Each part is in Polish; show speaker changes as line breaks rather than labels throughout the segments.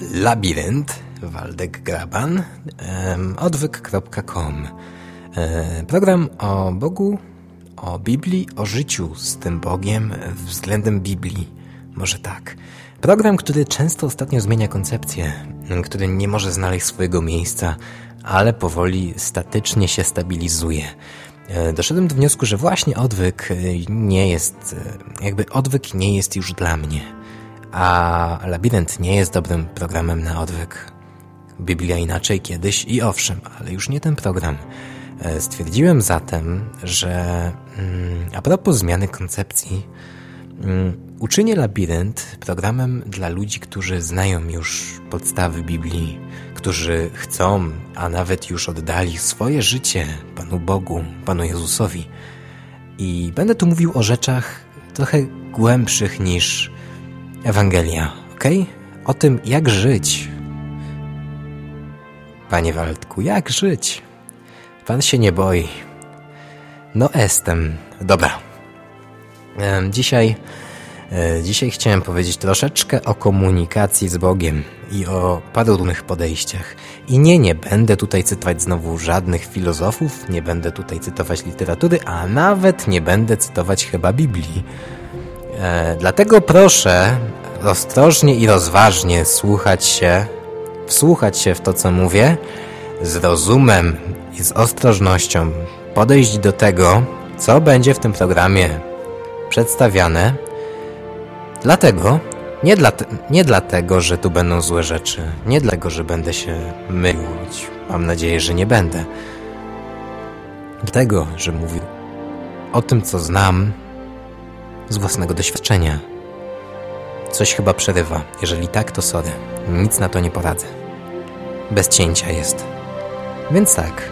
Labirynt, Waldek Graban, odwyk.com. E, program o Bogu, o Biblii, o życiu z tym Bogiem względem Biblii. Może tak. Program, który często ostatnio zmienia koncepcję, który nie może znaleźć swojego miejsca, ale powoli statycznie się stabilizuje. E, doszedłem do wniosku, że właśnie odwyk nie jest, e, jakby odwyk nie jest już dla mnie a Labirynt nie jest dobrym programem na odwyk. Biblia inaczej kiedyś i owszem, ale już nie ten program. E, stwierdziłem zatem, że mm, a propos zmiany koncepcji, mm, uczynię Labirynt programem dla ludzi, którzy znają już podstawy Biblii, którzy chcą, a nawet już oddali swoje życie Panu Bogu, Panu Jezusowi. I będę tu mówił o rzeczach trochę głębszych niż Ewangelia, ok? O tym, jak żyć. Panie Waldku, jak żyć? Pan się nie boi. No, jestem. Dobra. Dzisiaj, e, dzisiaj chciałem powiedzieć troszeczkę o komunikacji z Bogiem i o różnych podejściach. I nie, nie będę tutaj cytować znowu żadnych filozofów, nie będę tutaj cytować literatury, a nawet nie będę cytować chyba Biblii. E, dlatego proszę ostrożnie i rozważnie słuchać się, wsłuchać się w to, co mówię, z rozumem i z ostrożnością podejść do tego, co będzie w tym programie przedstawiane. Dlatego, nie, dla, nie dlatego, że tu będą złe rzeczy, nie dlatego, że będę się mylić, mam nadzieję, że nie będę. Dlatego, że mówię o tym, co znam z własnego doświadczenia. Coś chyba przerywa. Jeżeli tak, to sorry. Nic na to nie poradzę. Bez cięcia jest. Więc tak.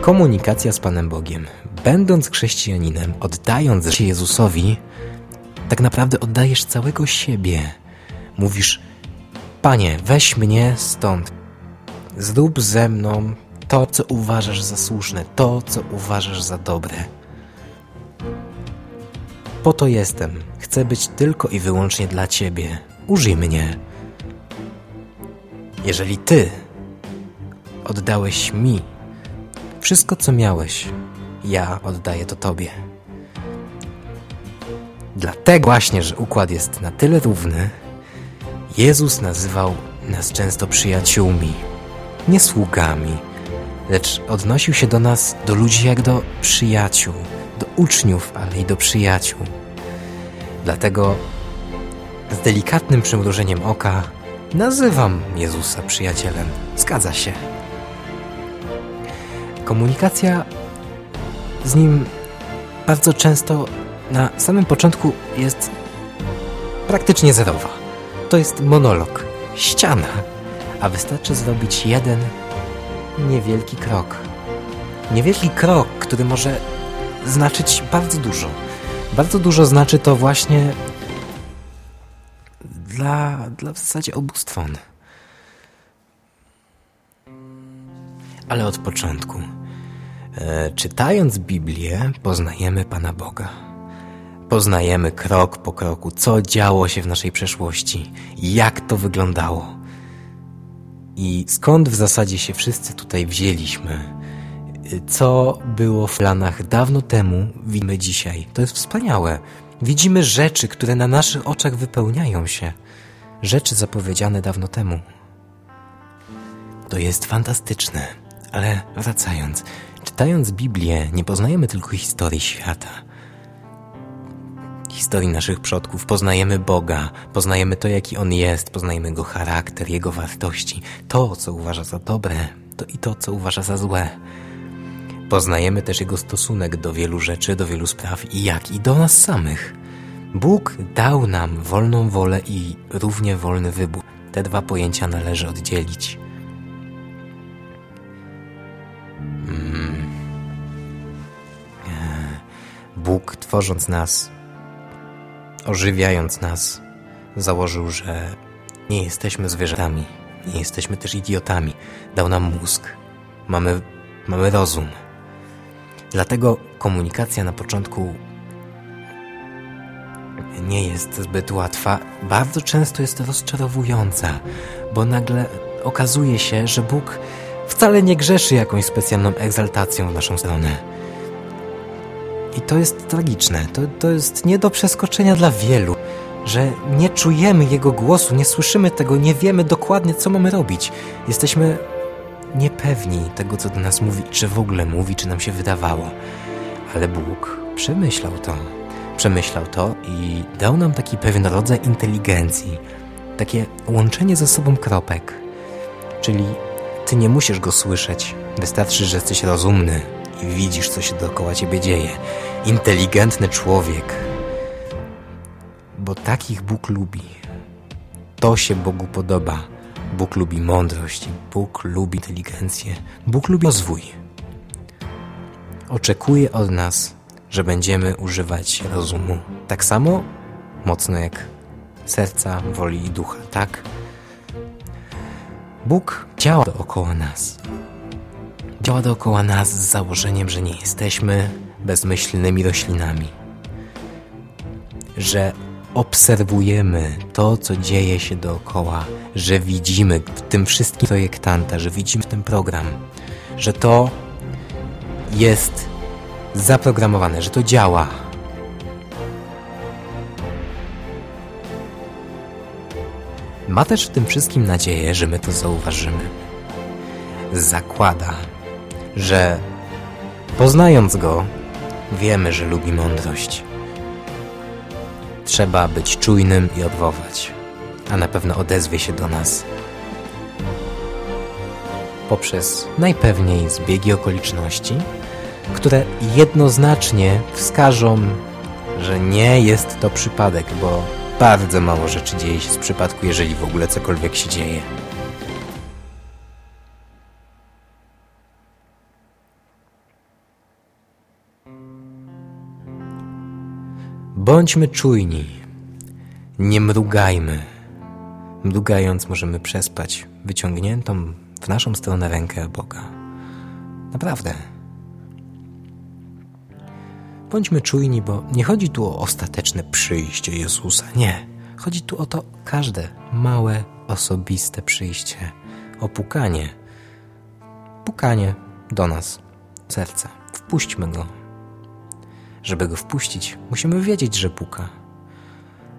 Komunikacja z Panem Bogiem. Będąc chrześcijaninem, oddając się Jezusowi, tak naprawdę oddajesz całego siebie. Mówisz, Panie, weź mnie stąd. Zrób ze mną to, co uważasz za słuszne, to, co uważasz za dobre. Po to jestem. Chcę być tylko i wyłącznie dla Ciebie. Użyj mnie. Jeżeli Ty oddałeś mi wszystko, co miałeś, ja oddaję to Tobie. Dlatego właśnie, że układ jest na tyle równy, Jezus nazywał nas często przyjaciółmi, nie sługami, lecz odnosił się do nas, do ludzi jak do przyjaciół do uczniów, ale i do przyjaciół. Dlatego z delikatnym przymrużeniem oka nazywam Jezusa przyjacielem. Zgadza się. Komunikacja z Nim bardzo często na samym początku jest praktycznie zerowa. To jest monolog, ściana, a wystarczy zrobić jeden niewielki krok. Niewielki krok, który może znaczyć bardzo dużo. Bardzo dużo znaczy to właśnie dla, dla w zasadzie obu stron. Ale od początku. E, czytając Biblię, poznajemy Pana Boga. Poznajemy krok po kroku, co działo się w naszej przeszłości, jak to wyglądało. I skąd w zasadzie się wszyscy tutaj wzięliśmy co było w planach dawno temu, widzimy dzisiaj. To jest wspaniałe. Widzimy rzeczy, które na naszych oczach wypełniają się. Rzeczy zapowiedziane dawno temu. To jest fantastyczne. Ale wracając, czytając Biblię, nie poznajemy tylko historii świata. Historii naszych przodków, poznajemy Boga, poznajemy to, jaki On jest, poznajemy Jego charakter, Jego wartości, to, co uważa za dobre, to i to, co uważa za złe. Poznajemy też Jego stosunek do wielu rzeczy, do wielu spraw i jak i do nas samych. Bóg dał nam wolną wolę i równie wolny wybór. Te dwa pojęcia należy oddzielić. Hmm. Bóg, tworząc nas, ożywiając nas, założył, że nie jesteśmy zwierzętami, nie jesteśmy też idiotami. Dał nam mózg, mamy, mamy rozum. Dlatego komunikacja na początku nie jest zbyt łatwa, bardzo często jest rozczarowująca, bo nagle okazuje się, że Bóg wcale nie grzeszy jakąś specjalną egzaltacją w naszą stronę. I to jest tragiczne, to, to jest nie do przeskoczenia dla wielu, że nie czujemy Jego głosu, nie słyszymy tego, nie wiemy dokładnie, co mamy robić. Jesteśmy niepewni tego, co do nas mówi, czy w ogóle mówi, czy nam się wydawało. Ale Bóg przemyślał to. Przemyślał to i dał nam taki pewien rodzaj inteligencji, takie łączenie ze sobą kropek. Czyli ty nie musisz go słyszeć, wystarczy, że jesteś rozumny i widzisz, co się dookoła ciebie dzieje. Inteligentny człowiek. Bo takich Bóg lubi. To się Bogu podoba. Bóg lubi mądrość, Bóg lubi inteligencję, Bóg lubi rozwój. Oczekuje od nas, że będziemy używać rozumu tak samo mocno jak serca, woli i ducha, tak? Bóg działa dookoła nas. Działa dookoła nas z założeniem, że nie jesteśmy bezmyślnymi roślinami. Że obserwujemy to, co dzieje się dookoła, że widzimy w tym wszystkim projektanta, że widzimy ten program, że to jest zaprogramowane, że to działa. Ma też w tym wszystkim nadzieję, że my to zauważymy. Zakłada, że poznając go, wiemy, że lubi mądrość. Trzeba być czujnym i odwołać, a na pewno odezwie się do nas poprzez najpewniej zbiegi okoliczności, które jednoznacznie wskażą, że nie jest to przypadek, bo bardzo mało rzeczy dzieje się z przypadku, jeżeli w ogóle cokolwiek się dzieje. Bądźmy czujni, nie mrugajmy. Mrugając możemy przespać wyciągniętą w naszą stronę rękę Boga. Naprawdę. Bądźmy czujni, bo nie chodzi tu o ostateczne przyjście Jezusa. Nie. Chodzi tu o to każde małe, osobiste przyjście, o pukanie. Pukanie do nas, serca. Wpuśćmy go. Żeby go wpuścić, musimy wiedzieć, że puka.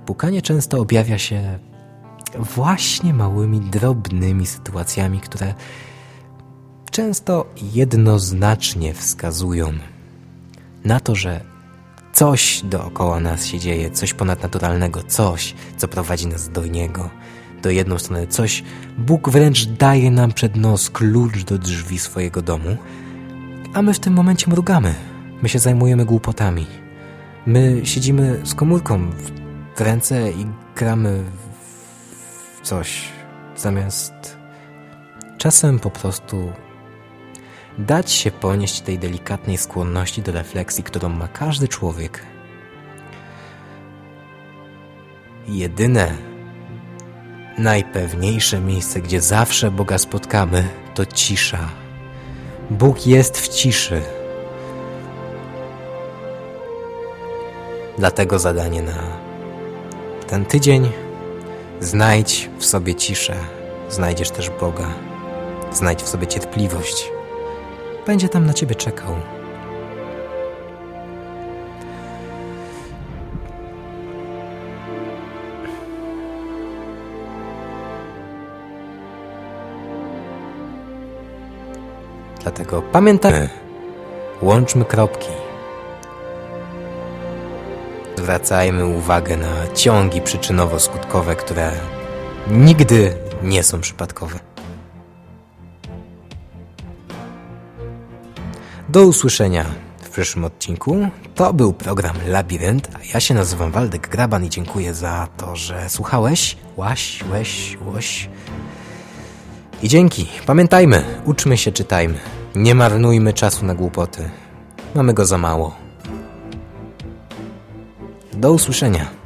Pukanie często objawia się właśnie małymi, drobnymi sytuacjami, które często jednoznacznie wskazują na to, że coś dookoła nas się dzieje, coś ponadnaturalnego, coś, co prowadzi nas do Niego, do jedną stronę, coś, Bóg wręcz daje nam przed nos klucz do drzwi swojego domu, a my w tym momencie mrugamy. My się zajmujemy głupotami. My siedzimy z komórką w ręce i gramy w coś, zamiast czasem po prostu dać się ponieść tej delikatnej skłonności do refleksji, którą ma każdy człowiek. Jedyne, najpewniejsze miejsce, gdzie zawsze Boga spotkamy, to cisza. Bóg jest w ciszy. Dlatego zadanie na ten tydzień znajdź w sobie ciszę, znajdziesz też Boga, znajdź w sobie cierpliwość będzie tam na ciebie czekał. Dlatego pamiętajmy, łączmy kropki. Zwracajmy uwagę na ciągi przyczynowo-skutkowe, które nigdy nie są przypadkowe. Do usłyszenia w przyszłym odcinku. To był program Labirynt, a ja się nazywam Waldek Graban i dziękuję za to, że słuchałeś. Łaś, łeś, łoś. I dzięki. Pamiętajmy, uczmy się, czytajmy. Nie marnujmy czasu na głupoty. Mamy go za mało. Do usłyszenia.